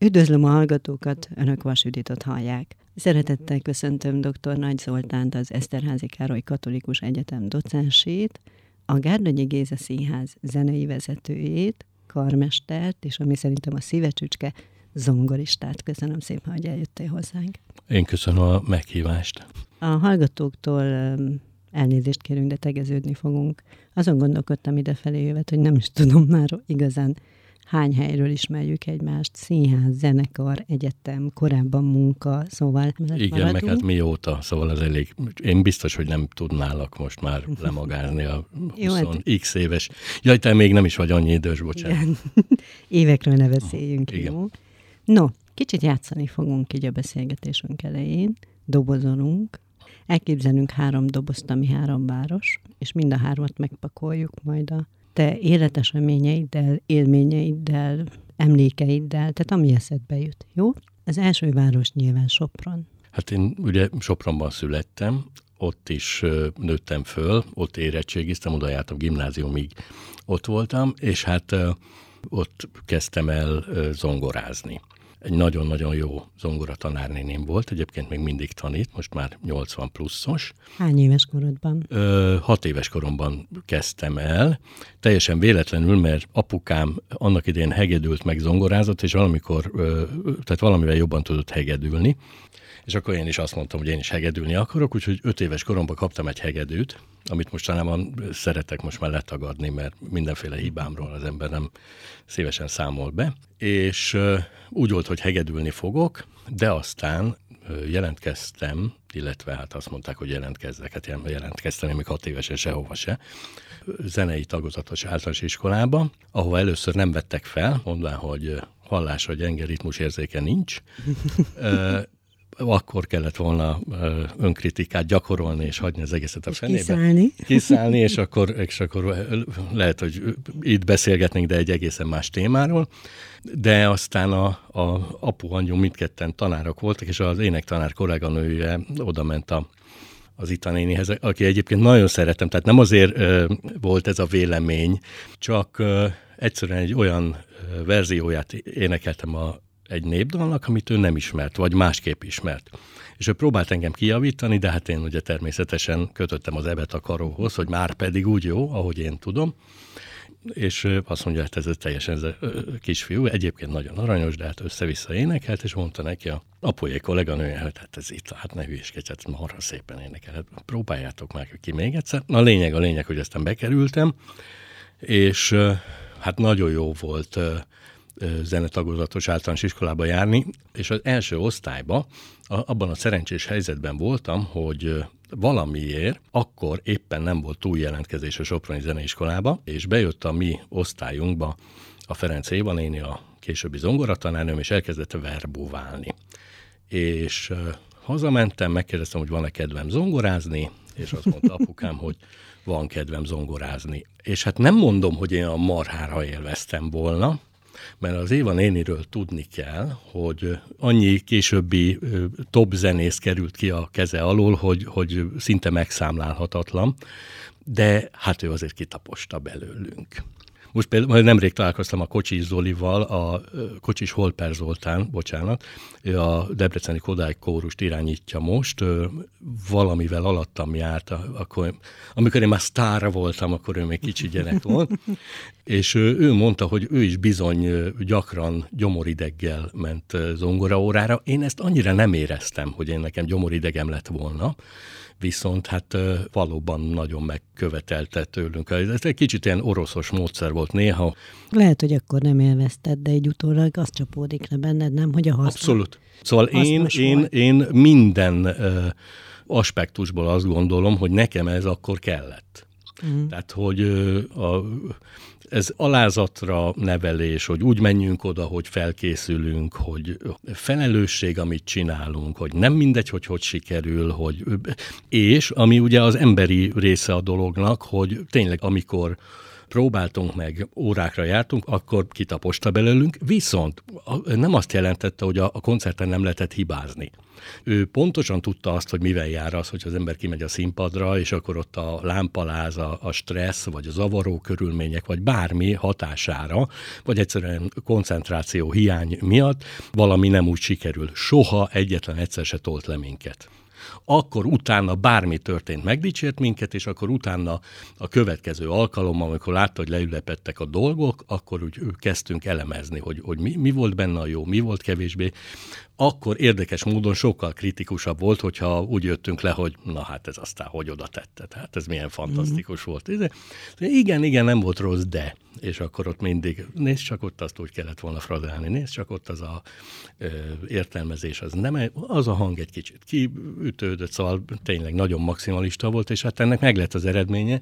Üdvözlöm a hallgatókat, Önök Vasüditot hallják. Szeretettel köszöntöm dr. Nagy Zoltánt, az Eszterházi Károly Katolikus Egyetem docensét, a Gárdonyi Géza Színház zenei vezetőjét, karmestert, és ami szerintem a szívecsücske, zongoristát. Köszönöm szépen, hogy eljöttél hozzánk. Én köszönöm a meghívást. A hallgatóktól elnézést kérünk, de tegeződni fogunk. Azon gondolkodtam idefelé jövet, hogy nem is tudom már igazán hány helyről ismerjük egymást, színház, zenekar, egyetem, korábban munka, szóval Igen, maradunk. meg hát mióta, szóval az elég, én biztos, hogy nem tudnálak most már lemagázni a 20 hát... éves. Jaj, te még nem is vagy annyi idős, bocsánat. Igen. Évekről ne beszéljünk, Igen. jó? No, kicsit játszani fogunk így a beszélgetésünk elején, dobozolunk, elképzelünk három dobozt, ami három város, és mind a hármat megpakoljuk majd a te életeseményeiddel, élményeiddel, emlékeiddel, tehát ami eszedbe jut, jó? Az első város nyilván Sopron. Hát én ugye Sopronban születtem, ott is nőttem föl, ott érettségiztem, oda jártam gimnáziumig, ott voltam, és hát ott kezdtem el zongorázni egy nagyon-nagyon jó zongora tanárnéném volt, egyébként még mindig tanít, most már 80 pluszos. Hány éves korodban? Ö, hat éves koromban kezdtem el, teljesen véletlenül, mert apukám annak idén hegedült meg zongorázott, és valamikor, ö, tehát valamivel jobban tudott hegedülni, és akkor én is azt mondtam, hogy én is hegedülni akarok, úgyhogy öt éves koromban kaptam egy hegedűt, amit mostanában szeretek most már letagadni, mert mindenféle hibámról az ember nem szívesen számol be. És úgy volt, hogy hegedülni fogok, de aztán jelentkeztem, illetve hát azt mondták, hogy jelentkezzek, hát jelentkeztem, én még hat évesen sehova se, zenei tagozatos általános iskolába, ahova először nem vettek fel, mondván, hogy hallásra gyenge ritmus érzéke nincs, akkor kellett volna önkritikát gyakorolni, és hagyni az egészet a fenébe. Kiszállni. Kiszállni, és akkor, és akkor lehet, hogy itt beszélgetnénk, de egy egészen más témáról. De aztán a, a apu, anyu mindketten tanárok voltak, és az énektanár kolléganője oda ment a az Ita nénihez, aki egyébként nagyon szeretem, tehát nem azért ö, volt ez a vélemény, csak ö, egyszerűen egy olyan verzióját énekeltem a egy népdalnak, amit ő nem ismert, vagy másképp ismert. És ő próbált engem kijavítani, de hát én ugye természetesen kötöttem az ebet a karóhoz, hogy már pedig úgy jó, ahogy én tudom. És azt mondja, hogy ez egy teljesen ez kisfiú, egyébként nagyon aranyos, de hát össze-vissza énekelt, és mondta neki a apulyé kolléganője, hogy hát ez itt, hát ne hülyeskedj, hát marha szépen énekel, hát próbáljátok már ki még egyszer. Na a lényeg, a lényeg, hogy aztán bekerültem, és hát nagyon jó volt zenetagozatos általános iskolába járni, és az első osztályban abban a szerencsés helyzetben voltam, hogy valamiért akkor éppen nem volt túl jelentkezés a Soproni Zeneiskolába, és bejött a mi osztályunkba a Ferenc Éva néni, a későbbi zongoratanárnőm, és elkezdett verbóválni. És hazamentem, megkérdeztem, hogy van-e kedvem zongorázni, és azt mondta apukám, hogy van kedvem zongorázni. És hát nem mondom, hogy én a marhára élveztem volna, mert az Éva néniről tudni kell, hogy annyi későbbi top zenész került ki a keze alól, hogy, hogy szinte megszámlálhatatlan, de hát ő azért kitaposta belőlünk. Most például nemrég találkoztam a Kocsis Zolival, a Kocsis Holper Zoltán, bocsánat, a Debreceni Kodály kórust irányítja most, valamivel alattam járt, akkor, amikor én már sztár voltam, akkor ő még kicsi gyerek volt, és ő mondta, hogy ő is bizony gyakran gyomorideggel ment zongoraórára. Én ezt annyira nem éreztem, hogy én nekem gyomoridegem lett volna, viszont hát valóban nagyon megkövetelte tőlünk. Ez egy kicsit ilyen oroszos módszer volt néha. Lehet, hogy akkor nem élvezted, de egy utólag az csapódik le benned, nem, hogy a haszna. Abszolút. Szóval én, én, én minden aspektusból azt gondolom, hogy nekem ez akkor kellett. Uh-huh. Tehát, hogy a, ez alázatra nevelés, hogy úgy menjünk oda, hogy felkészülünk, hogy felelősség, amit csinálunk, hogy nem mindegy, hogy hogy sikerül, hogy, és ami ugye az emberi része a dolognak, hogy tényleg amikor próbáltunk meg, órákra jártunk, akkor kitaposta belőlünk, viszont nem azt jelentette, hogy a, a koncerten nem lehetett hibázni. Ő pontosan tudta azt, hogy mivel jár az, hogy az ember kimegy a színpadra, és akkor ott a lámpaláz, a, a stressz, vagy a zavaró körülmények, vagy bármi hatására, vagy egyszerűen koncentráció hiány miatt valami nem úgy sikerül. Soha egyetlen egyszer se tolt le minket akkor utána bármi történt, megdicsért minket, és akkor utána a következő alkalommal, amikor látta, hogy leülepettek a dolgok, akkor úgy kezdtünk elemezni, hogy, hogy mi, mi volt benne a jó, mi volt kevésbé akkor érdekes módon sokkal kritikusabb volt, hogyha úgy jöttünk le, hogy na hát ez aztán hogy oda tette, hát ez milyen fantasztikus mm. volt. De, de igen, igen, nem volt rossz, de. És akkor ott mindig, nézd csak ott azt úgy kellett volna fradálni, nézd csak ott az a ö, értelmezés, az nem, az a hang egy kicsit kiütődött, szóval tényleg nagyon maximalista volt, és hát ennek meg lett az eredménye,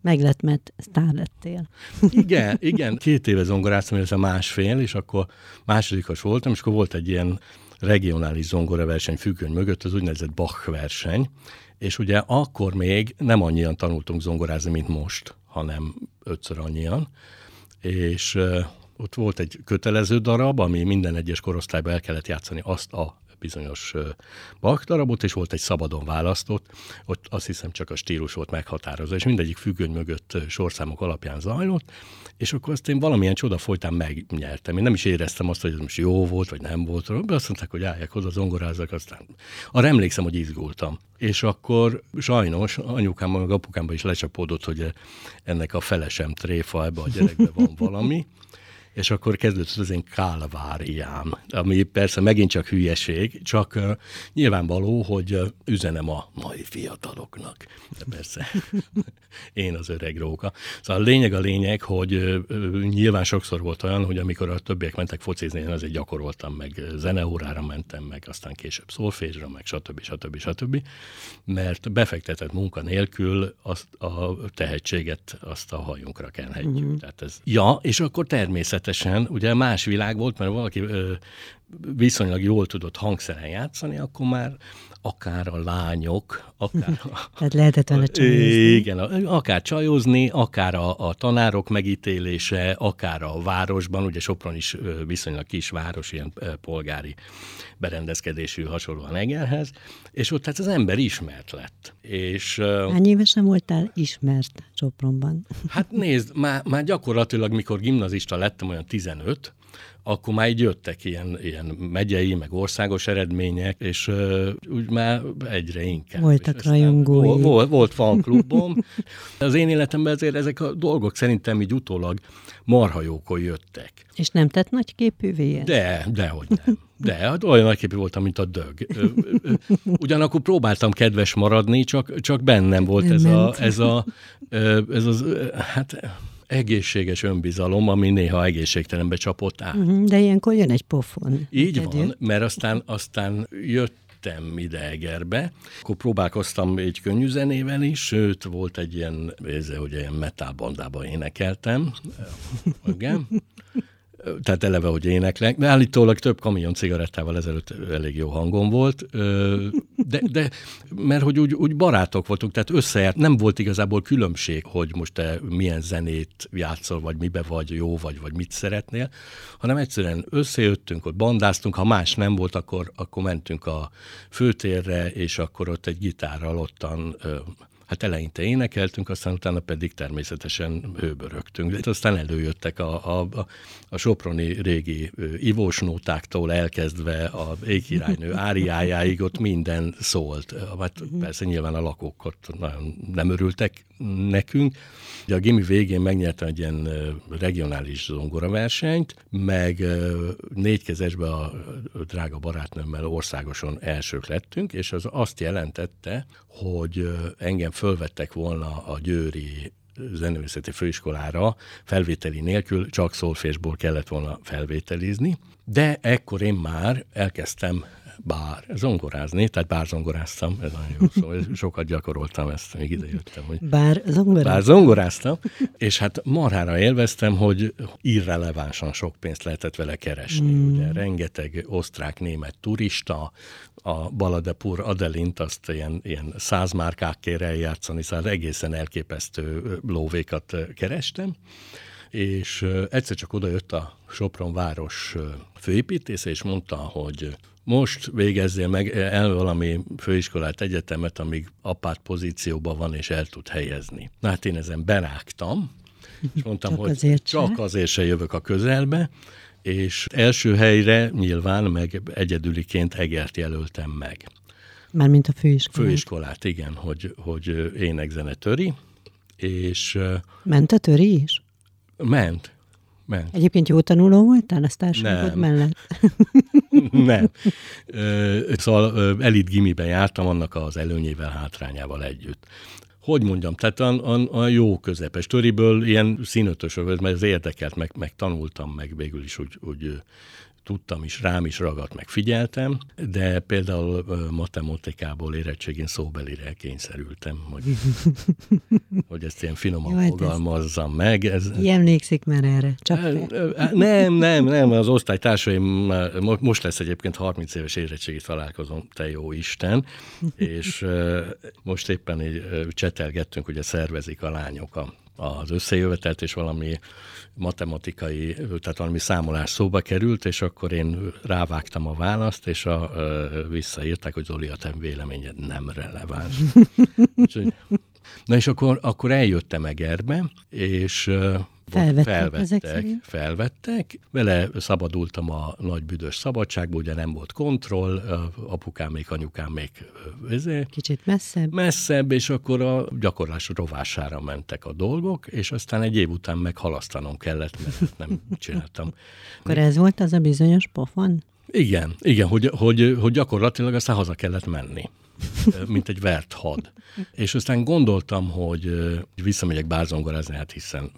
meg lett, mert sztár lettél. Igen, igen. Két éve zongoráztam, illetve másfél, és akkor másodikos voltam, és akkor volt egy ilyen regionális zongoraverseny függöny mögött, az úgynevezett Bach verseny, és ugye akkor még nem annyian tanultunk zongorázni, mint most, hanem ötször annyian, és ott volt egy kötelező darab, ami minden egyes korosztályban el kellett játszani azt a bizonyos Bach darabot, és volt egy szabadon választott, ott azt hiszem csak a stílus volt meghatározva, és mindegyik függöny mögött sorszámok alapján zajlott, és akkor azt én valamilyen csoda folytán megnyertem. Én nem is éreztem azt, hogy ez most jó volt, vagy nem volt, de azt mondták, hogy álljak oda, zongorázzak, aztán arra emlékszem, hogy izgultam. És akkor sajnos anyukám, meg apukámban is lecsapódott, hogy ennek a felesem tréfa, ebbe a gyerekbe van valami, és akkor kezdődött az én kálváriám, ami persze megint csak hülyeség, csak uh, nyilvánvaló, hogy uh, üzenem a mai fiataloknak. De persze én az öreg róka. Szóval a lényeg a lényeg, hogy uh, nyilván sokszor volt olyan, hogy amikor a többiek mentek focizni, én azért gyakoroltam meg, zeneórára mentem meg, aztán később szolfésra, meg stb. stb. stb. Mert befektetett munka nélkül azt a tehetséget azt a hajunkra kenhetjük. Mm-hmm. Tehát ez, ja, és akkor természet természetesen ugye más világ volt, mert valaki ö, viszonylag jól tudott hangszeren játszani, akkor már akár a lányok, akár a, Tehát lehetett vele csajozni. Igen, akár csajozni, akár a, a tanárok megítélése, akár a városban, ugye Sopron is viszonylag kis város, ilyen polgári berendezkedésű hasonlóan Egerhez, és ott tehát az ember ismert lett. És, Hány évesen voltál ismert Sopronban? Hát nézd, már, már gyakorlatilag, mikor gimnazista lettem, olyan 15, akkor már így jöttek ilyen, ilyen megyei, meg országos eredmények, és uh, úgy már egyre inkább. Voltak rajongói. Volt, volt fanklubom. Az én életemben azért ezek a dolgok szerintem így utólag marhajókon jöttek. És nem tett nagy képűvé? De, dehogy nem. De, hát olyan nagyképű voltam, mint a dög. Ugyanakkor próbáltam kedves maradni, csak, csak bennem volt ez a, ez a, ez az, hát egészséges önbizalom, ami néha egészségtelenbe csapott át. Mhm, de ilyenkor jön egy pofon. Így neked van, mert aztán, aztán jött jöttem ide Egerbe, akkor próbálkoztam egy könnyű zenével is, sőt, volt egy ilyen, ez, hogy ilyen metal bandában énekeltem. Igen tehát eleve, hogy éneklek, de állítólag több kamion cigarettával ezelőtt elég jó hangom volt, de, de mert hogy úgy, úgy barátok voltunk, tehát összejárt, nem volt igazából különbség, hogy most te milyen zenét játszol, vagy mibe vagy jó, vagy, vagy mit szeretnél, hanem egyszerűen összejöttünk, ott bandáztunk, ha más nem volt, akkor, akkor mentünk a főtérre, és akkor ott egy gitárral ottan Hát eleinte énekeltünk, aztán utána pedig természetesen hőbörögtünk. De aztán előjöttek a, a, a soproni régi ivósnótáktól elkezdve a égkirálynő áriájáig ott minden szólt. Hát persze nyilván a lakók ott nagyon nem örültek nekünk. Ugye a gimi végén megnyertem egy ilyen regionális zongoraversenyt, meg négykezesbe a drága barátnőmmel országosan elsők lettünk, és az azt jelentette, hogy engem fölvettek volna a győri zeneművészeti főiskolára felvételi nélkül, csak szolfésból kellett volna felvételizni, de ekkor én már elkezdtem bár, zongorázni, tehát bár zongoráztam, ez nagyon jó szó, sokat gyakoroltam ezt, még ide jöttem. Hogy bár zongoráztam. Bár zongoráztam, és hát marhára élveztem, hogy irrelevánsan sok pénzt lehetett vele keresni. Mm. Ugye rengeteg osztrák-német turista, a Baladepur Adelint azt ilyen, ilyen száz márkákért eljátszani, szóval egészen elképesztő lóvékat kerestem, és egyszer csak oda jött a Sopron város főépítésze, és mondta, hogy most végezzél meg el valami főiskolát, egyetemet, amíg apát pozícióban van, és el tud helyezni. Na hát én ezen berágtam, és mondtam, csak hogy azért csak se. azért se jövök a közelbe, és első helyre nyilván meg egyedüliként Egert jelöltem meg. Mármint a főiskolát. Főiskolát, igen, hogy, hogy énekzene töri, és... Ment a töri is? Ment. Ment. Egyébként jó tanuló voltál a társadalmat mellett? Nem. Szóval elit gimiben jártam, annak az előnyével, hátrányával együtt hogy mondjam, tehát a, a, a jó közepes töriből ilyen színötösök, mert ez érdekelt, meg, meg tanultam, meg végül is úgy, úgy tudtam is, rám is ragadt, meg figyeltem, de például matematikából érettségén szóbelire kényszerültem, hogy, hogy ezt ilyen finoman Jó, fogalmazzam ez... meg. Ez... emlékszik már erre? Csak nem, nem, nem, az osztálytársaim, most lesz egyébként 30 éves érettségit találkozom, te jó Isten, és most éppen így csetelgettünk, ugye szervezik a lányok a az összejövetelt, és valami matematikai, tehát valami számolás szóba került, és akkor én rávágtam a választ, és a, a, visszaírták, hogy Zoli, a te véleményed nem releváns. Úgyhogy, na és akkor, akkor eljöttem Egerbe, és Felvettek, felvettek, felvettek. Vele szabadultam a nagy büdös szabadságból, ugye nem volt kontroll, apukám még, anyukám még ezért. Kicsit messzebb. Messzebb, és akkor a gyakorlás rovására mentek a dolgok, és aztán egy év után meg halasztanom kellett, mert nem csináltam. akkor ez volt az a bizonyos pofon? Igen, igen, hogy, hogy, hogy gyakorlatilag aztán haza kellett menni mint egy vert had. És aztán gondoltam, hogy visszamegyek bárzongorázni, hát hiszen,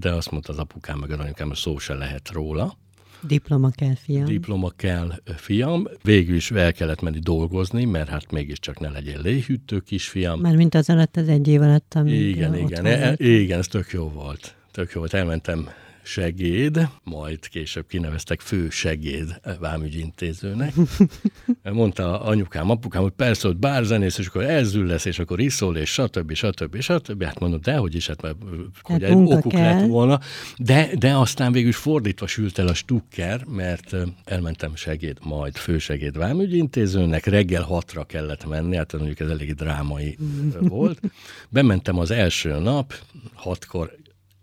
de azt mondta az apukám meg az anyukám, hogy szó se lehet róla. Diploma kell, fiam. Diploma kell, fiam. Végül is el kellett menni dolgozni, mert hát mégiscsak ne legyen léhűtő kisfiam. Mert mint az alatt az egy év alatt, amíg Igen, igen, e, igen, ez tök jó volt. Tök jó volt. Elmentem segéd, majd később kineveztek fő segéd vámügyintézőnek. Mondta anyukám, apukám, hogy persze, hogy bárzenész, és akkor elzül lesz, és akkor iszol, és stb. stb. stb. Hát mondom, de hogy is, hát mert hogy hát okuk kell. lett volna. De, de aztán végül is fordítva sült el a stukker, mert elmentem segéd, majd fősegéd vámügyintézőnek, reggel hatra kellett menni, hát mondjuk ez elég drámai volt. Bementem az első nap, hatkor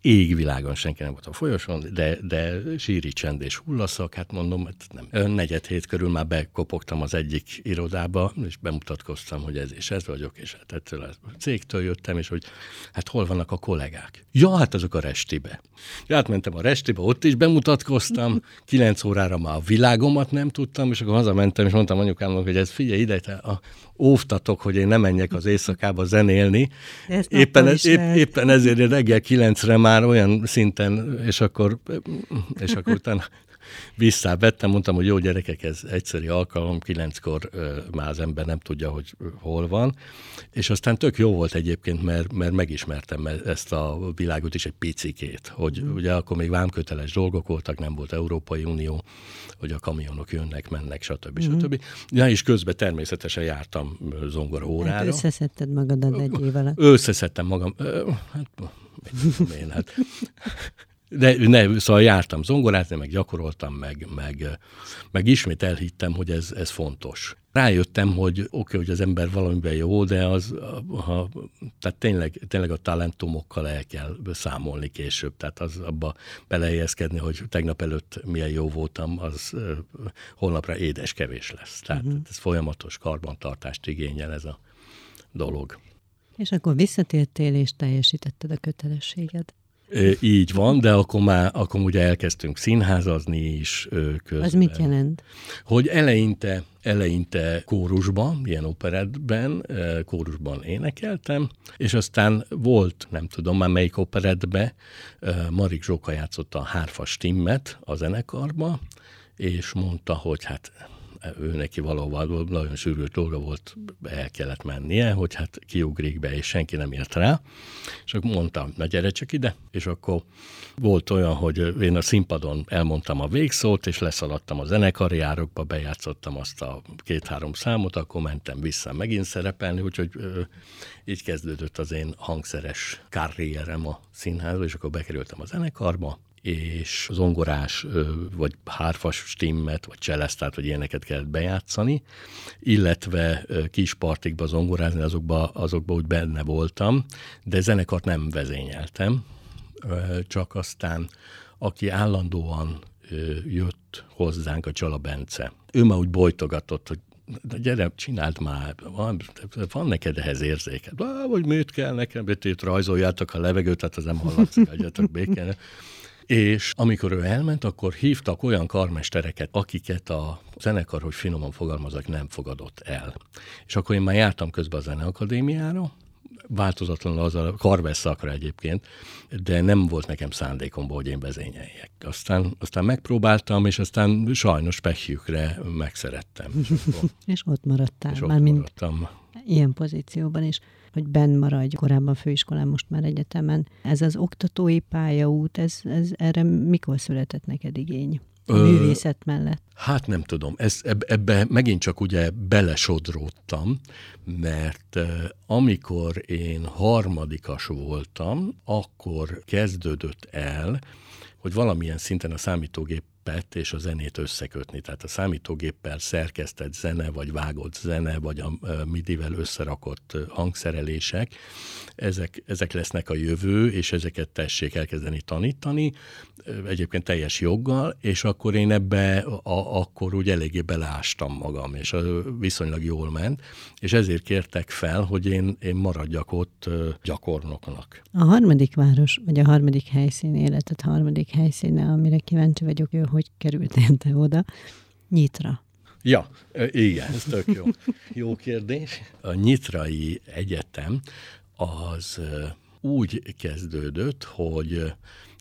égvilágon senki nem volt a folyosón, de, de síri csend és hullaszak, hát mondom, hát nem. Negyed hét körül már bekopogtam az egyik irodába, és bemutatkoztam, hogy ez és ez vagyok, és hát ettől a cégtől jöttem, és hogy hát hol vannak a kollégák. Ja, hát azok a restibe. Ja, átmentem a restibe, ott is bemutatkoztam, kilenc órára már a világomat nem tudtam, és akkor hazamentem, és mondtam anyukámnak, hogy ez figyelj ide, te a, óvtatok, hogy én nem menjek az éjszakába zenélni. Éppen, ez, épp, éppen ezért reggel kilencre már olyan szinten, és akkor, és akkor utána visszavettem, mondtam, hogy jó gyerekek, ez egyszeri alkalom, kilenckor már az ember nem tudja, hogy hol van, és aztán tök jó volt egyébként, mert, mert megismertem ezt a világot is egy picikét, hogy mm. ugye akkor még vámköteles dolgok voltak, nem volt Európai Unió, hogy a kamionok jönnek, mennek, stb. Mm. stb. Ja, és közben természetesen jártam zongora órára. Hát összeszedted magadat egy év alatt. Összeszedtem magam, hát én, hát de ne, szóval jártam zongorázni, meg gyakoroltam, meg, meg, meg ismét elhittem, hogy ez, ez fontos. Rájöttem, hogy oké, okay, hogy az ember valamiben jó, de az, ha, tehát tényleg, tényleg a talentumokkal el kell számolni később. Tehát az abba belehelyezkedni, hogy tegnap előtt milyen jó voltam, az holnapra édes kevés lesz. Tehát uh-huh. ez folyamatos karbantartást igényel ez a dolog. És akkor visszatértél, és teljesítetted a kötelességed. Így van, de akkor már akkor ugye elkezdtünk színházazni is közben. Az mit jelent? Hogy eleinte, eleinte kórusban, ilyen operetben, kórusban énekeltem, és aztán volt, nem tudom már melyik operetbe, Marik Zsóka játszotta a hárfas timmet a zenekarba, és mondta, hogy hát ő neki valóban nagyon sűrű dolga volt, el kellett mennie, hogy hát kiugrik be, és senki nem ért rá. És akkor mondtam, na gyere csak ide, és akkor volt olyan, hogy én a színpadon elmondtam a végszót, és leszaladtam a zenekari bejátszottam azt a két-három számot, akkor mentem vissza megint szerepelni, úgyhogy ö, így kezdődött az én hangszeres karrierem a színházba, és akkor bekerültem a zenekarba, és zongorás, vagy hárfas stimmet, vagy cselesztát, vagy ilyeneket kellett bejátszani, illetve kis partikba zongorázni, azokba, azokba úgy benne voltam, de zenekart nem vezényeltem, csak aztán aki állandóan jött hozzánk, a Csala Bence. Ő már úgy bolytogatott, hogy de gyere, csináld már, van, van neked ehhez érzéked. Vagy miért kell nekem, hogy rajzoljátok a levegőt, tehát az nem hallatszik, hagyjatok békén. És amikor ő elment, akkor hívtak olyan karmestereket, akiket a zenekar, hogy finoman fogalmazok, nem fogadott el. És akkor én már jártam közben a Zeneakadémiára, változatlanul az a karvesz szakra egyébként, de nem volt nekem szándékomból, hogy én vezényeljek. Aztán, aztán megpróbáltam, és aztán sajnos pehjükre megszerettem. És, és ott maradtál. És ott már maradtam. Ilyen pozícióban is hogy benn maradj korábban főiskolán, most már egyetemen. Ez az oktatói pályaút, ez, ez erre mikor született neked igény? A művészet mellett? Hát nem tudom, ez, ebbe megint csak ugye belesodródtam, mert amikor én harmadikas voltam, akkor kezdődött el, hogy valamilyen szinten a számítógép gépet és a zenét összekötni. Tehát a számítógéppel szerkesztett zene, vagy vágott zene, vagy a midivel összerakott hangszerelések, ezek, ezek lesznek a jövő, és ezeket tessék elkezdeni tanítani, egyébként teljes joggal, és akkor én ebbe a, akkor úgy eléggé beleástam magam, és viszonylag jól ment, és ezért kértek fel, hogy én, én maradjak ott gyakornoknak. A harmadik város, vagy a harmadik helyszín életet, harmadik helyszíne, amire kíváncsi vagyok, ő hogy kerültél te oda? Nyitra. Ja, igen, ez tök jó. Jó kérdés. A Nyitrai Egyetem az úgy kezdődött, hogy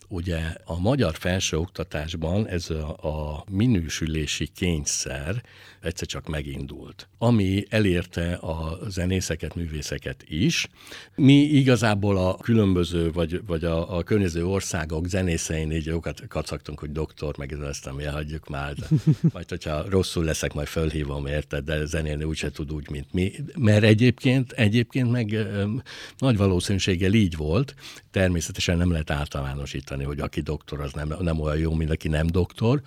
ugye a magyar felsőoktatásban ez a, a minősülési kényszer egyszer csak megindult, ami elérte a zenészeket, művészeket is. Mi igazából a különböző, vagy, vagy a, a környező országok zenészein így jókat kacagtunk, hogy doktor, meg ezt nem hagyjuk már, de majd hogyha rosszul leszek, majd fölhívom, érted, de zenélni úgyse tud úgy, mint mi. Mert egyébként, egyébként meg nagy valószínűséggel így volt, természetesen nem lehet általánosítani, hogy aki doktor, az nem, nem olyan jó, mint aki nem doktor,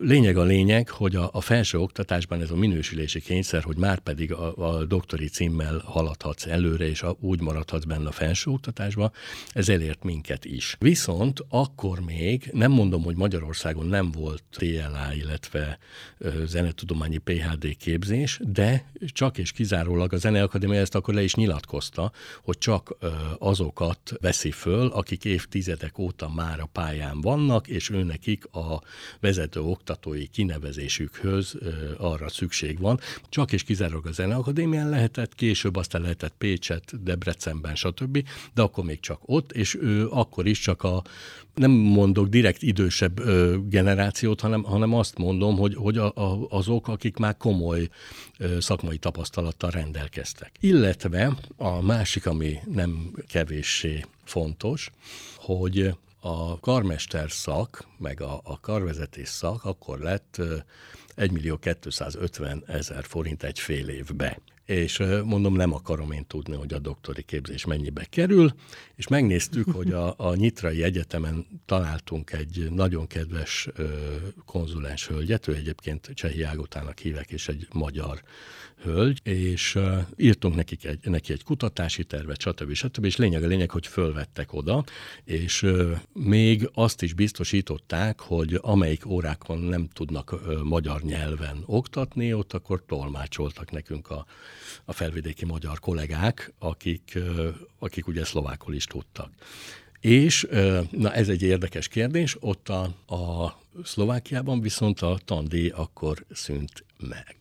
Lényeg a lényeg, hogy a, a felső oktatásban ez a minősülési kényszer, hogy már pedig a, a doktori címmel haladhatsz előre, és a, úgy maradhatsz benne a felső oktatásban, ez elért minket is. Viszont akkor még, nem mondom, hogy Magyarországon nem volt TLA, illetve ö, zenetudományi PHD képzés, de csak és kizárólag a Zeneakadémia ezt akkor le is nyilatkozta, hogy csak ö, azokat veszi föl, akik évtizedek óta már a pályán vannak, és őnekik a vezető oktatói kinevezésükhöz arra szükség van. Csak és kizárólag a Zeneakadémián lehetett, később aztán lehetett Pécset, Debrecenben, stb., de akkor még csak ott, és ő akkor is csak a nem mondok direkt idősebb generációt, hanem, hanem azt mondom, hogy, hogy a, a, azok, akik már komoly szakmai tapasztalattal rendelkeztek. Illetve a másik, ami nem kevéssé fontos, hogy a karmester szak, meg a, a karvezetés szak akkor lett 1 millió 250 ezer forint egy fél évbe. És mondom, nem akarom én tudni, hogy a doktori képzés mennyibe kerül, és megnéztük, hogy a, a Nyitrai Egyetemen találtunk egy nagyon kedves konzulens hölgyet, ő egyébként Csehi Ágotának hívek, és egy magyar hölgy, és uh, írtunk nekik egy, neki egy kutatási tervet, stb. stb. És lényeg a lényeg, hogy fölvettek oda, és uh, még azt is biztosították, hogy amelyik órákon nem tudnak uh, magyar nyelven oktatni, ott akkor tolmácsoltak nekünk a, a felvidéki magyar kollégák, akik, uh, akik ugye szlovákul is tudtak. És, na ez egy érdekes kérdés, ott a, a Szlovákiában viszont a tandíj akkor szűnt meg.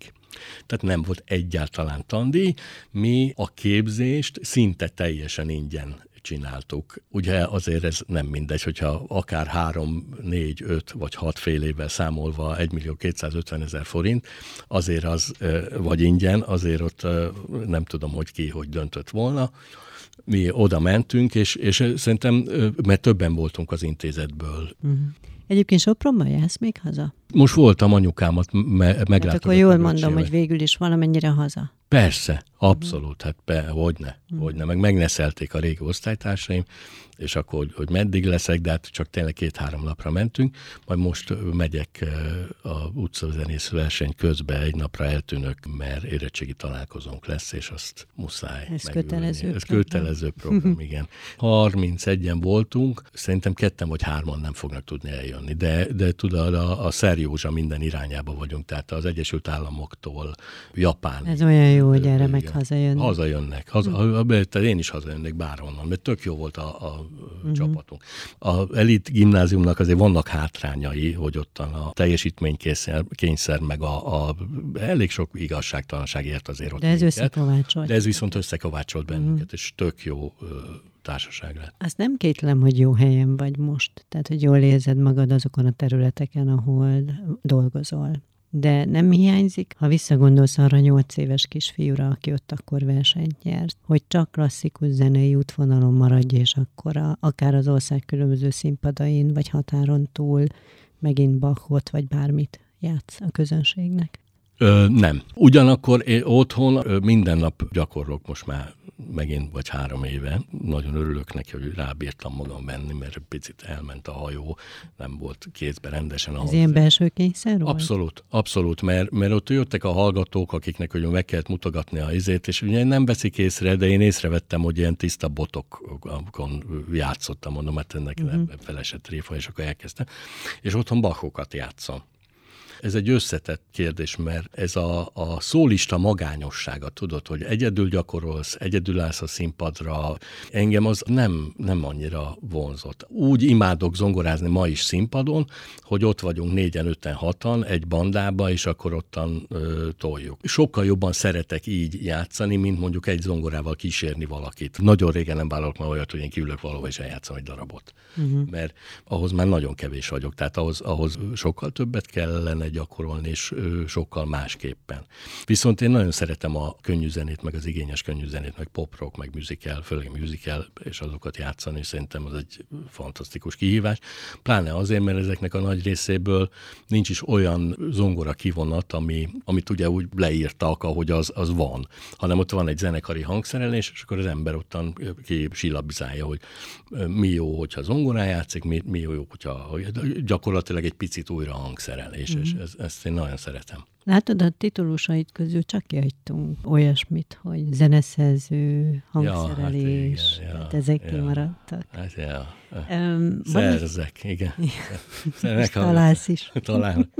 Tehát nem volt egyáltalán tandíj, mi a képzést szinte teljesen ingyen csináltuk. Ugye azért ez nem mindegy, hogyha akár három, négy, öt vagy hat fél évvel számolva 1 millió 250 ezer forint, azért az, vagy ingyen, azért ott nem tudom, hogy ki, hogy döntött volna. Mi oda mentünk, és, és szerintem, mert többen voltunk az intézetből. Uh-huh. Egyébként Sopronban jársz még haza? Most voltam anyukámat me- meglátogatni. Hát akkor jól mondom, hogy végül is valamennyire haza. Persze, abszolút, hát be, hogyne, hogyne, meg megneszelték a régi osztálytársaim, és akkor, hogy, hogy meddig leszek, de hát csak tényleg két-három napra mentünk, majd most megyek a utcazenész verseny közben egy napra eltűnök, mert érettségi találkozónk lesz, és azt muszáj Ez megülni. kötelező Ez kötelező program, igen. 31-en voltunk, szerintem ketten vagy hárman nem fognak tudni eljönni, de, de tudod, a, a Szerjózsa minden irányába vagyunk, tehát az Egyesült Államoktól Japán. Ez olyan jó, hogy erre meg hazajönnek. Hazajönnek. Haza, tehát én is hazajönnék bárhonnan, mert tök jó volt a, a uh-huh. csapatunk. A elit gimnáziumnak azért vannak hátrányai, hogy ottan a teljesítménykényszer, meg a, a elég sok igazságtalanság ért azért ott. De ez összekovácsolt. De ez viszont összekovácsolt bennünket, uh-huh. és tök jó társaság lett. Azt nem kétlem, hogy jó helyen vagy most. Tehát, hogy jól érzed magad azokon a területeken, ahol dolgozol. De nem hiányzik, ha visszagondolsz arra nyolc éves kisfiúra, aki ott akkor versenyt nyert, hogy csak klasszikus zenei útvonalon maradj, és akkor a, akár az ország különböző színpadain, vagy határon túl megint Bachot, vagy bármit játsz a közönségnek. Ö, nem. Ugyanakkor én otthon ö, minden nap gyakorlok most már megint vagy három éve. Nagyon örülök neki, hogy rábírtam magam venni, mert picit elment a hajó, nem volt kézbe rendesen. Ez ilyen belső kényszer volt? Abszolút, abszolút, mert, mert ott jöttek a hallgatók, akiknek hogy meg kellett mutogatni a izét, és ugye nem veszik észre, de én észrevettem, hogy ilyen tiszta botokon játszottam, mondom, hát ennek uh-huh. felesett réfa, és akkor elkezdtem. És otthon bachokat játszom. Ez egy összetett kérdés, mert ez a, a szólista magányossága, tudod, hogy egyedül gyakorolsz, egyedül állsz a színpadra, engem az nem, nem annyira vonzott. Úgy imádok zongorázni ma is színpadon, hogy ott vagyunk négyen, öten, hatan egy bandába, és akkor ottan ö, toljuk. Sokkal jobban szeretek így játszani, mint mondjuk egy zongorával kísérni valakit. Nagyon régen nem vállalok már olyat, hogy én kiülök valahol és eljátszom egy darabot. Uh-huh. Mert ahhoz már nagyon kevés vagyok, tehát ahhoz, ahhoz sokkal többet kellene gyakorolni, és sokkal másképpen. Viszont én nagyon szeretem a könnyű zenét, meg az igényes könnyű zenét, meg pop rock, meg musical, főleg musical, és azokat játszani, szerintem az egy fantasztikus kihívás. Pláne azért, mert ezeknek a nagy részéből nincs is olyan zongora kivonat, ami, amit ugye úgy leírtak, ahogy az, az van, hanem ott van egy zenekari hangszerelés, és akkor az ember ottan ki silabizálja, hogy mi jó, hogyha zongorá játszik, mi, mi jó, hogyha gyakorlatilag egy picit újra hangszerelés, mm-hmm. és ez, ezt én nagyon szeretem. Látod, a titulusait közül csak kihagytunk olyasmit, hogy zeneszerző, hangszerelés, ja, hát igen, ja, ezek ja, kimaradtak. Hát ja. Um, Szerzek, igen. Szerzek, találsz is. Talán.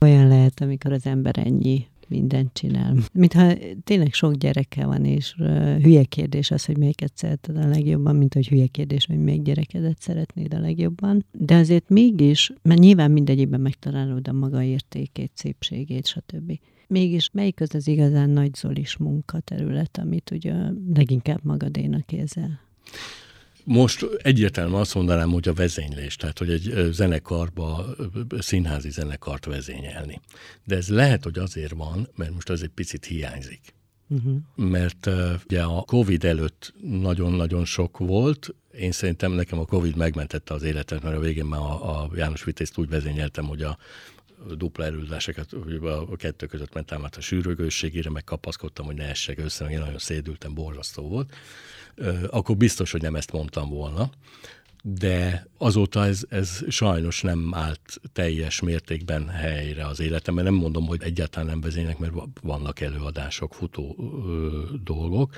Olyan lehet, amikor az ember ennyi mindent csinál. Mintha tényleg sok gyereke van, és hülye kérdés az, hogy melyiket szereted a legjobban, mint hogy hülye kérdés, hogy még gyerekedet szeretnéd a legjobban. De azért mégis, mert nyilván mindegyikben megtalálod a maga értékét, szépségét, stb. Mégis melyik az az igazán nagy zolis munkaterület, amit ugye leginkább magadénak érzel? Most egyértelműen azt mondanám, hogy a vezénylés, tehát hogy egy zenekarba, színházi zenekart vezényelni. De ez lehet, hogy azért van, mert most az egy picit hiányzik. Uh-huh. Mert uh, ugye a Covid előtt nagyon-nagyon sok volt, én szerintem nekem a Covid megmentette az életet, mert a végén már a, a János Vitézt úgy vezényeltem, hogy a dupla erőzáseket, a kettő között mentem át a sűrögőségére, meg kapaszkodtam, hogy ne essek össze, meg én nagyon szédültem, borzasztó volt. Akkor biztos, hogy nem ezt mondtam volna de azóta ez, ez sajnos nem állt teljes mértékben helyre az életemben. Nem mondom, hogy egyáltalán nem vezények, mert vannak előadások, futó ö, dolgok.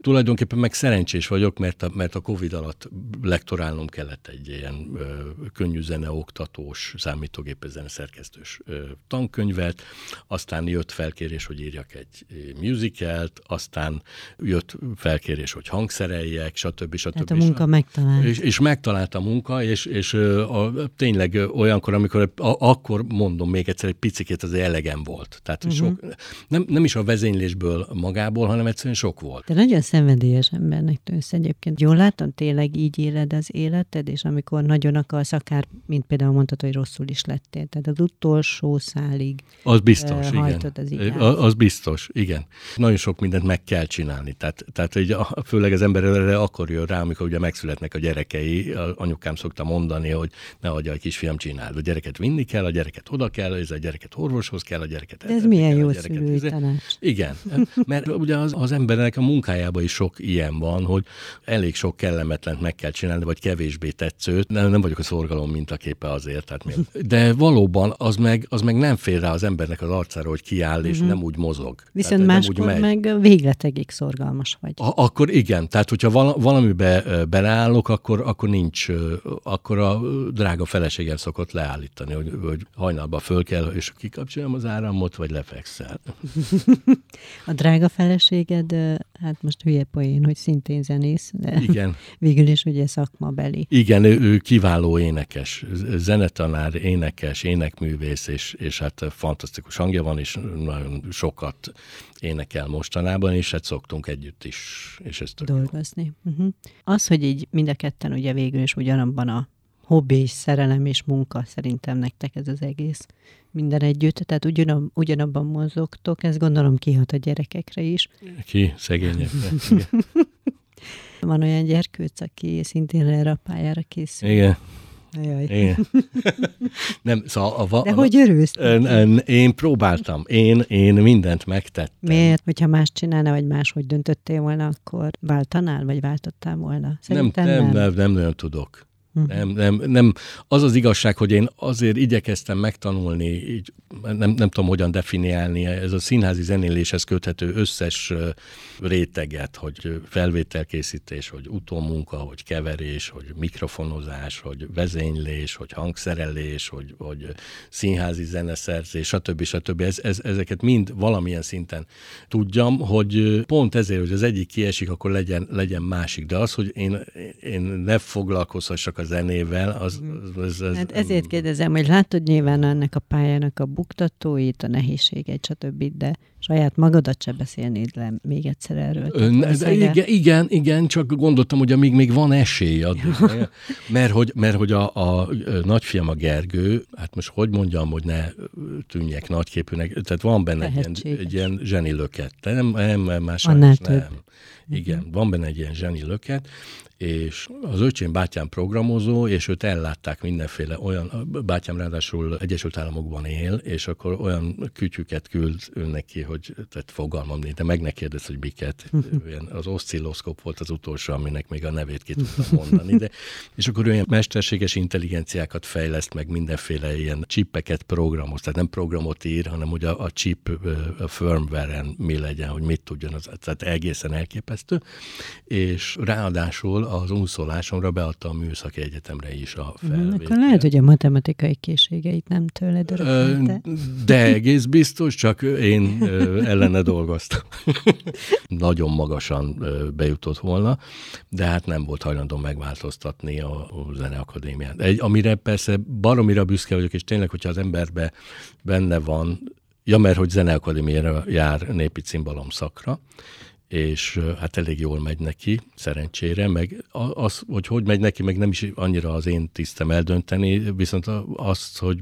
Tulajdonképpen meg szerencsés vagyok, mert a, mert a Covid alatt lektorálnom kellett egy ilyen ö, könnyű zene, oktatós, számítógépes szerkesztős ö, tankönyvet, aztán jött felkérés, hogy írjak egy musicalt, aztán jött felkérés, hogy hangszereljek, stb. stb. Tehát a munka megtalált. És, és meg megtalált a munka, és, és a, tényleg olyankor, amikor a, akkor mondom még egyszer, egy picikét az elegem volt. Tehát uh-huh. sok, nem, nem is a vezénylésből magából, hanem egyszerűen sok volt. Te nagyon szenvedélyes embernek tűnsz egyébként. Jól látom, tényleg így éled az életed, és amikor nagyon akarsz, akár, mint például mondtad, hogy rosszul is lettél. Tehát az utolsó szálig az biztos, igen. Az, az biztos, igen. Nagyon sok mindent meg kell csinálni. Tehát, tehát hogy főleg az ember erre akkor jön rá, amikor ugye megszületnek a gyerekei. A anyukám szokta mondani, hogy ne adja a kisfiam csinál. A gyereket vinni kell, a gyereket oda kell, ez a gyereket orvoshoz kell, a gyereket. ez milyen kell, jó szülői tanács. Igen, mert ugye az, az embernek a munkájában is sok ilyen van, hogy elég sok kellemetlent meg kell csinálni, vagy kevésbé tetszőt. Nem, nem vagyok a szorgalom mintaképe azért. Tehát mi... De valóban az meg, az meg nem fér rá az embernek az arcára, hogy kiáll, és mm-hmm. nem úgy mozog. Viszont tehát, máskor meg végletegig szorgalmas vagy. A, akkor igen, tehát hogyha valamibe beleállok, akkor, akkor nincs, akkor a drága feleségem szokott leállítani, hogy, hogy hajnalban föl kell, és kikapcsoljam az áramot, vagy lefekszel. a drága feleséged, hát most hülye poén, hogy szintén zenész, de igen. végül is ugye szakmabeli. Igen, ő, ő kiváló énekes, zenetanár, énekes, énekművész, és, és hát fantasztikus hangja van, és nagyon sokat énekel mostanában, és hát szoktunk együtt is, és ezt dolgozni. Uh-huh. Az, hogy így mind a ketten ugye végül is ugyanabban a hobbi és szerelem és munka szerintem nektek ez az egész minden együtt, tehát ugyanab, ugyanabban mozogtok, ez gondolom kihat a gyerekekre is. Ki? Szegényekre. Van olyan gyerkőc, aki szintén erre a pályára készül. Igen. Jaj. Igen. Nem, szóval a, a, De hogy örülsz? Én próbáltam. Én, én mindent megtettem. Miért? Hogyha más csinálna, vagy máshogy döntöttél volna, akkor váltanál, vagy váltottál volna? Szerintem nem, nem, nem, nem, nem nagyon tudok. Uh-huh. Nem, nem, nem. Az az igazság, hogy én azért igyekeztem megtanulni, így nem, nem tudom hogyan definiálni, ez a színházi zenéléshez köthető összes réteget, hogy felvételkészítés, hogy utómunka, hogy keverés, hogy mikrofonozás, hogy vezénylés, hogy hangszerelés, hogy, hogy színházi zeneszerzés, stb. stb. Ez, ez, ezeket mind valamilyen szinten tudjam, hogy pont ezért, hogy az egyik kiesik, akkor legyen, legyen másik. De az, hogy én, én ne foglalkozhassak a zenével, az... az, az hát ezért kérdezem, hogy látod nyilván ennek a pályának a buktatóit, a nehézségeit, stb., de saját magadat se beszélnéd le még egyszer erről. Ne, de igen, igen, igen, csak gondoltam, hogy amíg még van esély addig, mert hogy, mert hogy a, a nagyfiam a Gergő, hát most hogy mondjam, hogy ne tűnjek nagyképűnek, tehát van benne egy ilyen, egy ilyen zseni löket, nem, nem, más nem. Igen, uh-huh. van benne egy ilyen zseni löket, és az öcsém bátyám programozó, és őt ellátták mindenféle olyan, bátyám ráadásul Egyesült Államokban él, és akkor olyan kütyüket küld neki, hogy tehát fogalmam nincs, de meg ne kérdez, hogy miket. az oszcilloszkop volt az utolsó, aminek még a nevét ki tudtam mondani, de, és akkor olyan mesterséges intelligenciákat fejleszt, meg mindenféle ilyen csipeket programoz, tehát nem programot ír, hanem hogy a, a chip a firmware-en mi legyen, hogy mit tudjon, az, tehát egészen elképesztő, és ráadásul az unszolásomra beadta a Műszaki Egyetemre is a mhm, felvételt. Akkor lehet, hogy a matematikai készségeit nem tőled örökülte. De egész biztos, csak én ellene dolgoztam. Nagyon magasan bejutott volna, de hát nem volt hajlandó megváltoztatni a, a Zeneakadémiát. Egy, amire persze baromira büszke vagyok, és tényleg, hogyha az emberbe benne van, ja, mert hogy Zeneakadémiára jár népi cimbalom szakra, és hát elég jól megy neki, szerencsére, meg az, hogy hogy megy neki, meg nem is annyira az én tisztem eldönteni, viszont azt, hogy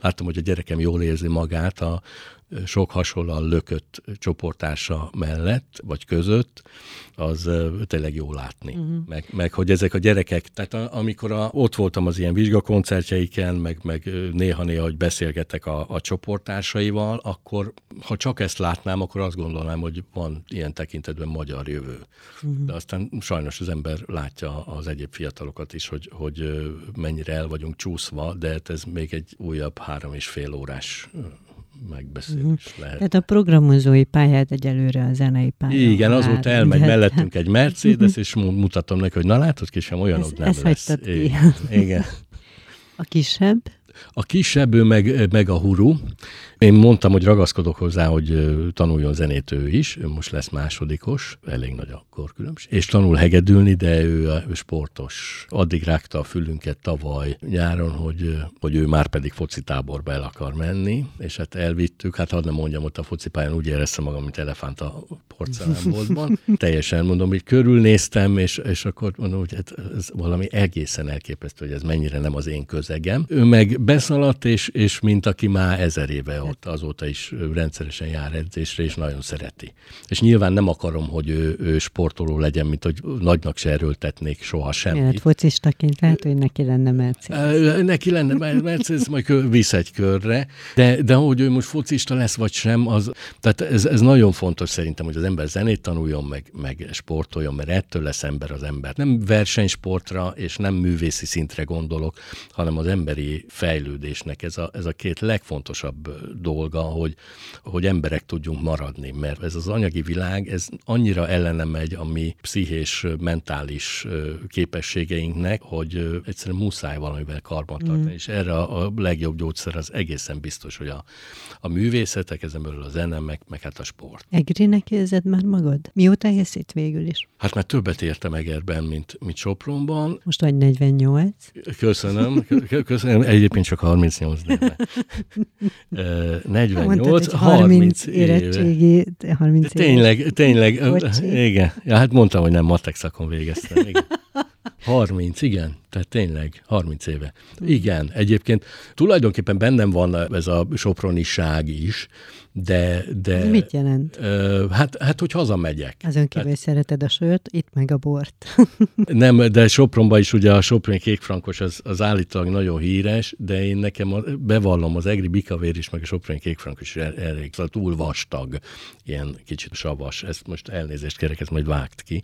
látom, hogy a gyerekem jól érzi magát a sok hasonlóan lökött csoportása mellett, vagy között, az tényleg jó látni. Uh-huh. Meg, meg, hogy ezek a gyerekek, tehát a, amikor a, ott voltam az ilyen vizsgakoncertjeiken, meg, meg néha-néha, hogy beszélgetek a, a csoporttársaival, akkor ha csak ezt látnám, akkor azt gondolnám, hogy van ilyen tekintetben magyar jövő. Uh-huh. De aztán sajnos az ember látja az egyéb fiatalokat is, hogy, hogy mennyire el vagyunk csúszva, de hát ez még egy újabb három és fél órás megbeszélés uh-huh. lehet. Tehát a programozói pályát egyelőre a zenei pályát. Igen, azóta elmegy de... mellettünk egy Mercedes, és mutatom neki, hogy na látod, kisem, olyanok ez, nem ez lesz. Igen. Igen. A kisebb? A kisebb, ő meg, meg a huru. Én mondtam, hogy ragaszkodok hozzá, hogy tanuljon zenét ő is, ő most lesz másodikos, elég nagy a korkülönbség, és tanul hegedülni, de ő, ő sportos. Addig rágta a fülünket tavaly nyáron, hogy, hogy ő már pedig foci táborba el akar menni, és hát elvittük, hát hadd nem mondjam, ott a focipályán úgy éreztem magam, mint elefánt a porcelánboltban. Teljesen mondom, hogy körülnéztem, és, és akkor mondom, hogy hát ez valami egészen elképesztő, hogy ez mennyire nem az én közegem. Ő meg beszaladt, és, és mint aki már ezer éve ott azóta is rendszeresen jár edzésre, és nagyon szereti. És nyilván nem akarom, hogy ő, ő sportoló legyen, mint hogy nagynak se erőltetnék soha semmit. Mert focistaként lehet, hogy neki lenne Mercedes. Neki lenne Mercedes, majd visz egy körre, de, de hogy ő most focista lesz, vagy sem, az, tehát ez, ez nagyon fontos szerintem, hogy az ember zenét tanuljon, meg, meg sportoljon, mert ettől lesz ember az ember. Nem versenysportra és nem művészi szintre gondolok, hanem az emberi fejlődésnek ez a, ez a két legfontosabb dolga, hogy, hogy emberek tudjunk maradni, mert ez az anyagi világ, ez annyira ellene megy a mi pszichés, mentális képességeinknek, hogy egyszerűen muszáj valamivel karbantartani, mm. és erre a legjobb gyógyszer az egészen biztos, hogy a, a művészetek, ezen belül a zene, meg, meg hát a sport. Egrinek érzed már magad? Mióta élsz itt végül is? Hát már többet értem Egerben, mint, mint Sopronban. Most vagy 48. Köszönöm. Köszönöm. Egyébként csak 38, de 48, Mondtad, 30 érettségi, 30 Tényleg, éves. tényleg, igen. Ja, hát mondtam, hogy nem matek szakon végeztem. Igen. 30, igen, tehát tényleg 30 éve. Igen, egyébként tulajdonképpen bennem van ez a soproniság is, de... de Ez mit jelent? Uh, hát, hát, hogy hazamegyek. Azon kívül hát, szereted a sört, itt meg a bort. nem, de Sopronban is ugye a Soproni kékfrankos az, az állítólag nagyon híres, de én nekem a, bevallom, az egri bikavér is, meg a Soproni kékfrankos is elég, szóval túl vastag, ilyen kicsit savas. Ezt most elnézést kérek, ezt majd vágt ki.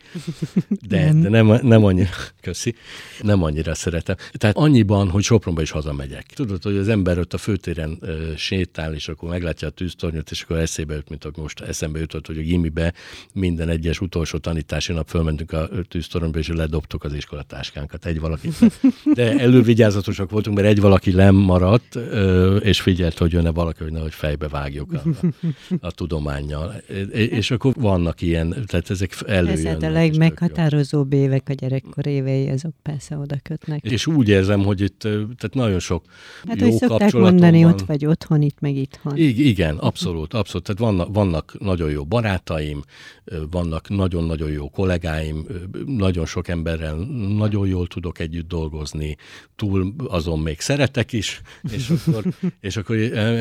De nem, de nem, nem annyira, köszi, nem annyira szeretem. Tehát annyiban, hogy Sopronba is hazamegyek. Tudod, hogy az ember ott a főtéren uh, sétál, és akkor meglátja a tűztornyot, és akkor eszébe jut, mint ahogy most eszembe jutott, hogy a gimibe minden egyes utolsó tanítási nap fölmentünk a tűztoronyba, és ledobtuk az iskolatáskánkat egy valaki. De elővigyázatosak voltunk, mert egy valaki nem maradt, és figyelt, hogy jönne valaki, hogy nehogy fejbe vágjuk a, a tudományjal. És akkor vannak ilyen, tehát ezek előjönnek. Ez a legmeghatározóbb évek a gyerekkor évei, azok persze oda kötnek. És úgy érzem, hogy itt tehát nagyon sok hát, jó hogy szokták mondani, van. ott vagy otthon, itt meg itthon. I- igen, abszolút Abszolút. Tehát vannak, vannak nagyon jó barátaim, vannak nagyon-nagyon jó kollégáim, nagyon sok emberrel nagyon jól tudok együtt dolgozni, túl azon még szeretek is, és akkor, és akkor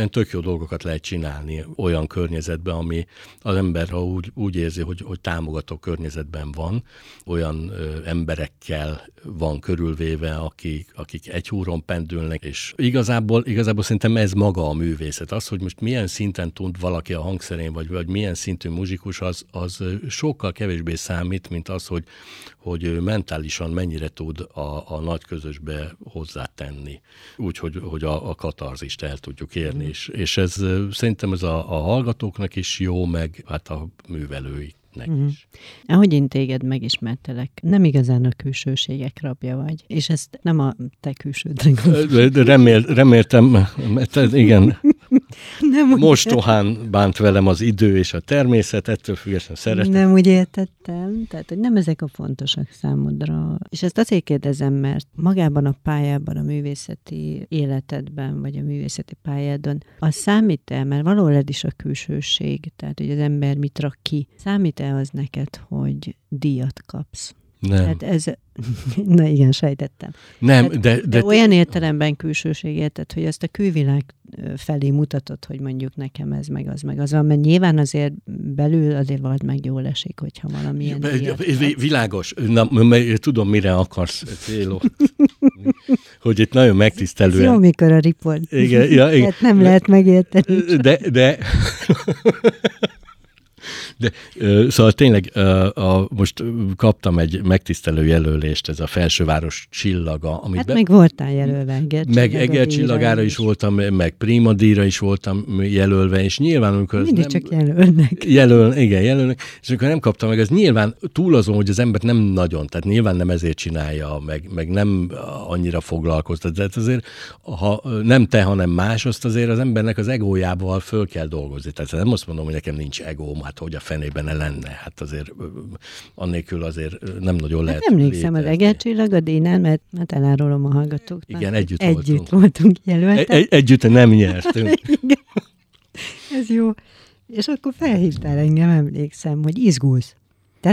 tök jó dolgokat lehet csinálni olyan környezetben, ami az ember, ha úgy, úgy érzi, hogy, hogy támogató környezetben van, olyan ö, emberekkel van körülvéve, akik, akik egy húron pendülnek, és igazából, igazából szerintem ez maga a művészet. Az, hogy most milyen szinten tud valaki a hangszerén, vagy, vagy milyen szintű muzsikus, az, az sokkal kevésbé számít, mint az, hogy, hogy mentálisan mennyire tud a, a nagy közösbe hozzátenni, úgy, hogy, hogy a, a katarzist el tudjuk érni. Mm. És, és ez szerintem ez a, a hallgatóknak is jó, meg hát a művelőik nek uh-huh. is. Ahogy én téged megismertelek, nem igazán a külsőségek rabja vagy, és ezt nem a te külsődre gondolom. Remél, reméltem, mert igen, nem mostohán bánt velem az idő és a természet, ettől függetlenül szeretem. Nem úgy értettem, tehát hogy nem ezek a fontosak számodra. És ezt azért kérdezem, mert magában a pályában, a művészeti életedben, vagy a művészeti pályádon, az számít-e, mert valahol is a külsőség, tehát hogy az ember mit rak ki, számít-e az neked, hogy díjat kapsz? Nem. Tehát ez, na igen, sejtettem. Nem, de, de, de... olyan értelemben külsőség érted, hogy ezt a külvilág felé mutatod, hogy mondjuk nekem ez meg az meg az, mert nyilván azért belül azért vagy meg jól esik, hogyha valamilyen Világos. Na, tudom, mire akarsz célozni. hogy itt nagyon megtisztelően... Ez jó, mikor a riport. Igen, ja, igen. Hát nem lehet megérteni. De, de De, szóval tényleg a, most kaptam egy megtisztelő jelölést, ez a felsőváros csillaga. Amit hát be... meg voltál jelölve. Eger meg Eger csillagára is. is voltam, meg Prima díjra is voltam jelölve, és nyilván amikor... Mindig nem, csak jelölnek. Jelöl, igen, jelölnek, és amikor nem kaptam meg, ez nyilván túl azon, hogy az ember nem nagyon, tehát nyilván nem ezért csinálja, meg, meg nem annyira foglalkoztat, de azért ha nem te, hanem más, azt azért az embernek az egójával föl kell dolgozni. Tehát nem azt mondom, hogy nekem nincs egóm, hát hogy a fenében ne lenne. Hát azért annélkül azért nem nagyon lehet. Hát emlékszem az egercsillag a dénán, mert hát elárulom a hallgatóknak. Igen, együtt, együtt voltunk. voltunk jelöltek. Egy, együtt nem nyertünk. Ez jó. És akkor felhívtál engem, emlékszem, hogy izgulsz.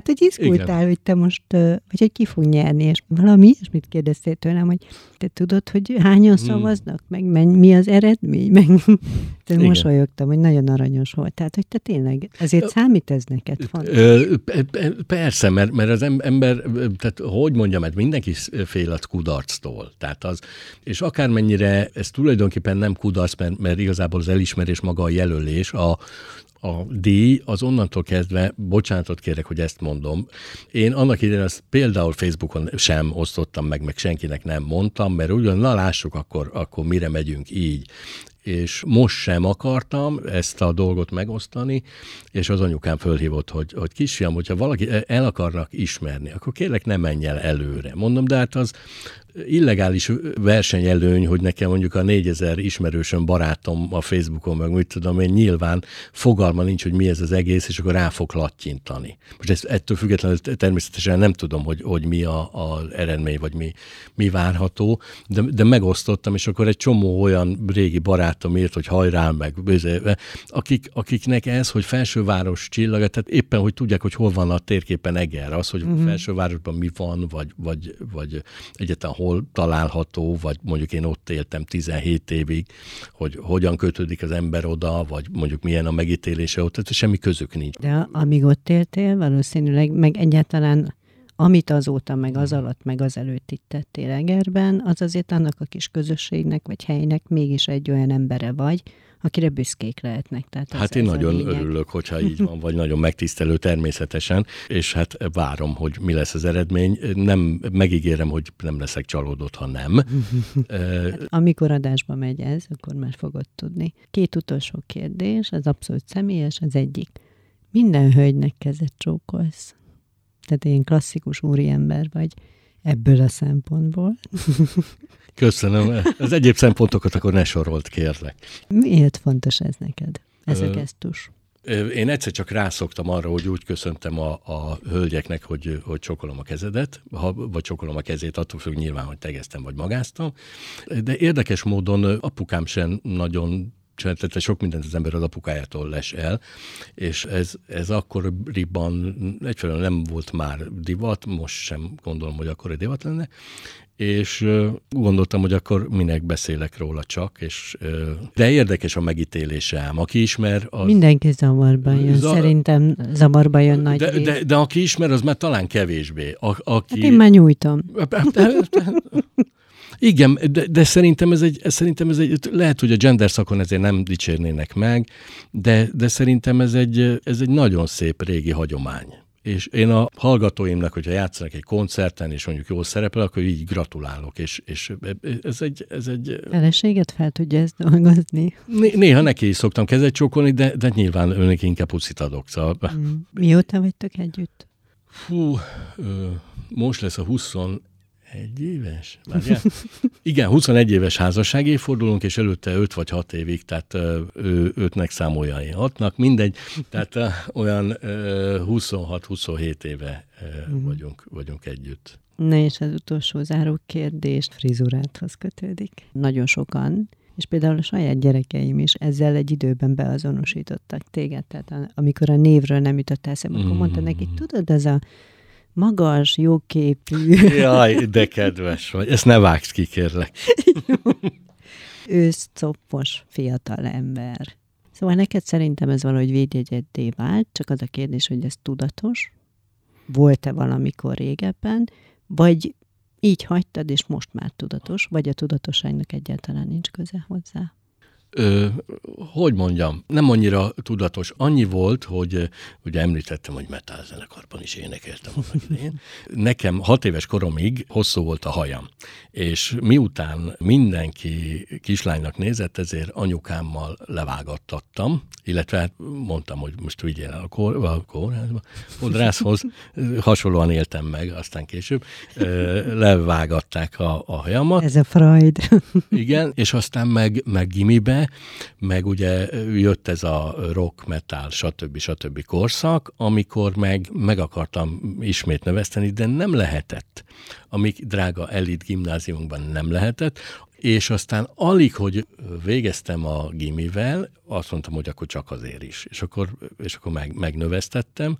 Tehát, hogy izgultál, Igen. hogy te most, vagy hogy ki fog nyerni, és valami ilyesmit kérdeztél tőlem, hogy te tudod, hogy hányan hmm. szavaznak, meg mi az eredmény, meg te mosolyogtam, hogy nagyon aranyos volt. Tehát, hogy te tényleg, ezért számít ez neked? Persze, mert, mert az ember, tehát hogy mondjam, mert mindenki fél a kudarctól. Tehát az, és akármennyire ez tulajdonképpen nem kudarc, mert, mert igazából az elismerés maga a jelölés, a, a díj az onnantól kezdve, bocsánatot kérek, hogy ezt mondom, én annak idején azt például Facebookon sem osztottam meg, meg senkinek nem mondtam, mert ugyan, na lássuk, akkor, akkor mire megyünk így és most sem akartam ezt a dolgot megosztani, és az anyukám fölhívott, hogy, hogy kisfiam, hogyha valaki el akarnak ismerni, akkor kérlek ne menj el előre. Mondom, de hát az illegális versenyelőny, hogy nekem mondjuk a 4000 ismerősöm, barátom a Facebookon, meg úgy tudom én, nyilván fogalma nincs, hogy mi ez az egész, és akkor rá fog lattyintani. Most ezt, ettől függetlenül természetesen nem tudom, hogy, hogy mi a, a eredmény, vagy mi, mi várható, de, de megosztottam, és akkor egy csomó olyan régi barátom írt, hogy hajrá, meg akik, akiknek ez, hogy felsőváros csillaga, tehát éppen, hogy tudják, hogy hol van a térképen Eger, az, hogy uh-huh. felsővárosban mi van, vagy, vagy, vagy egyáltalán hol található, vagy mondjuk én ott éltem 17 évig, hogy hogyan kötődik az ember oda, vagy mondjuk milyen a megítélése ott, tehát semmi közük nincs. De amíg ott éltél, valószínűleg, meg egyáltalán amit azóta, meg az alatt, meg az előtt itt tettél Egerben, az azért annak a kis közösségnek, vagy helynek mégis egy olyan embere vagy, akire büszkék lehetnek. Tehát ez, hát én ez nagyon örülök, hogyha így van, vagy nagyon megtisztelő természetesen, és hát várom, hogy mi lesz az eredmény. Nem megígérem, hogy nem leszek csalódott, ha nem. Hát, amikor adásba megy ez, akkor már fogod tudni. Két utolsó kérdés, az abszolút személyes, az egyik. Minden hölgynek kezet csókolsz. Tehát én klasszikus úriember vagy ebből a szempontból. Köszönöm. Az egyéb szempontokat akkor ne sorolt, kérlek. Miért fontos ez neked, ez a gesztus? Én egyszer csak rászoktam arra, hogy úgy köszöntem a, a hölgyeknek, hogy, hogy csokolom a kezedet, ha, vagy csokolom a kezét, attól függ nyilván, hogy tegeztem vagy magáztam. De érdekes módon apukám sem nagyon tehát sok mindent az ember az apukájától les el, és ez, ez akkoriban egyfelől nem volt már divat, most sem gondolom, hogy akkor divat lenne, és gondoltam, hogy akkor minek beszélek róla csak, és de érdekes a megítélése ám. Aki ismer... Az... Mindenki zavarba jön, Za... szerintem zavarba jön nagy de, de, de, aki ismer, az már talán kevésbé. A, aki... Hát én már nyújtom. Igen, de, de szerintem, ez egy, szerintem ez egy, lehet, hogy a gender szakon ezért nem dicsérnének meg, de, de szerintem ez egy, ez egy nagyon szép régi hagyomány és én a hallgatóimnak, hogyha játszanak egy koncerten, és mondjuk jól szerepel, akkor így gratulálok, és, és ez egy... Ez egy Feleséget fel tudja ezt dolgozni? Néha neki is szoktam kezet csókolni, de, de nyilván önnek inkább puszit adok. Szóval... Mm. Mióta vagytok együtt? Fú, most lesz a 20 egy éves? Várjál? Igen, 21 éves házassági fordulunk, és előtte 5 vagy 6 évig, tehát ő 5-nek számolja, én 6-nak, mindegy. Tehát olyan 26-27 éve uh-huh. vagyunk, vagyunk együtt. Na és az utolsó záró kérdést frizuráthoz kötődik. Nagyon sokan és például a saját gyerekeim is ezzel egy időben beazonosítottak téged. Tehát amikor a névről nem jutott eszembe, akkor mondta neki, mm. tudod, ez a magas, jóképű. Jaj, de kedves vagy. Ezt ne vágsz ki, kérlek. Őszcoppos fiatal ember. Szóval neked szerintem ez valahogy védjegyeddé vált, csak az a kérdés, hogy ez tudatos, volt-e valamikor régebben, vagy így hagytad, és most már tudatos, vagy a tudatosságnak egyáltalán nincs köze hozzá? Ö, hogy mondjam, nem annyira tudatos. Annyi volt, hogy ugye említettem, hogy metal zenekarban is énekeltem én. Nekem hat éves koromig hosszú volt a hajam, és miután mindenki kislánynak nézett, ezért anyukámmal levágattattam, illetve hát mondtam, hogy most vigyél el a, kor, a kórházba, fodrászhoz, hasonlóan éltem meg, aztán később levágatták a, a hajamat. Ez a Freud. Igen, és aztán meg, meg gimibe, meg ugye jött ez a rock, metal, stb. stb. korszak, amikor meg, meg akartam ismét növeszteni, de nem lehetett. Amíg drága elit gimnáziumban nem lehetett, és aztán alig, hogy végeztem a gimivel, azt mondtam, hogy akkor csak azért is. És akkor, és akkor meg, megnövesztettem,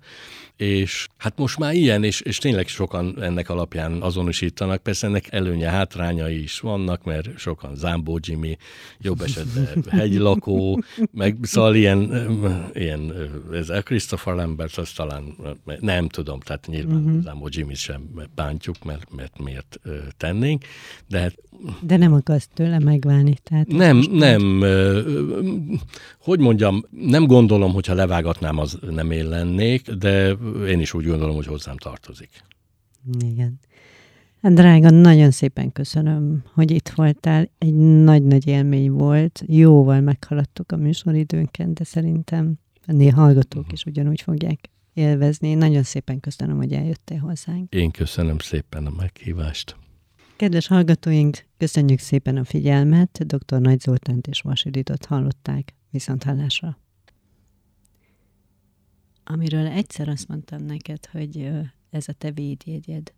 és hát most már ilyen, és, és tényleg sokan ennek alapján azonosítanak. Persze ennek előnye, hátrányai is vannak, mert sokan Zámbó Jimmy, jobb esetben hegylakó, meg szóval ilyen, ilyen ez a Christopher Lambert, az talán nem tudom, tehát nyilván uh-huh. Zámbó Jimmy sem bántjuk, mert, mert miért tennénk, de hát... De nem akarsz tőle megválni, tehát... Nem, nem, hogy mondjam, nem gondolom, hogyha levágatnám, az nem én lennék, de én is úgy gondolom, hogy hozzám tartozik. Igen. Hát drága, nagyon szépen köszönöm, hogy itt voltál. Egy nagy-nagy élmény volt. Jóval meghaladtuk a műsoridőnket, de szerintem a hallgatók is ugyanúgy fogják élvezni. Nagyon szépen köszönöm, hogy eljöttél hozzánk. Én köszönöm szépen a meghívást. Kedves hallgatóink, köszönjük szépen a figyelmet. Dr. Nagy Zoltánt és Vasiditot hallották. Viszont hallásra. Amiről egyszer azt mondtam neked, hogy ez a te védjegyed.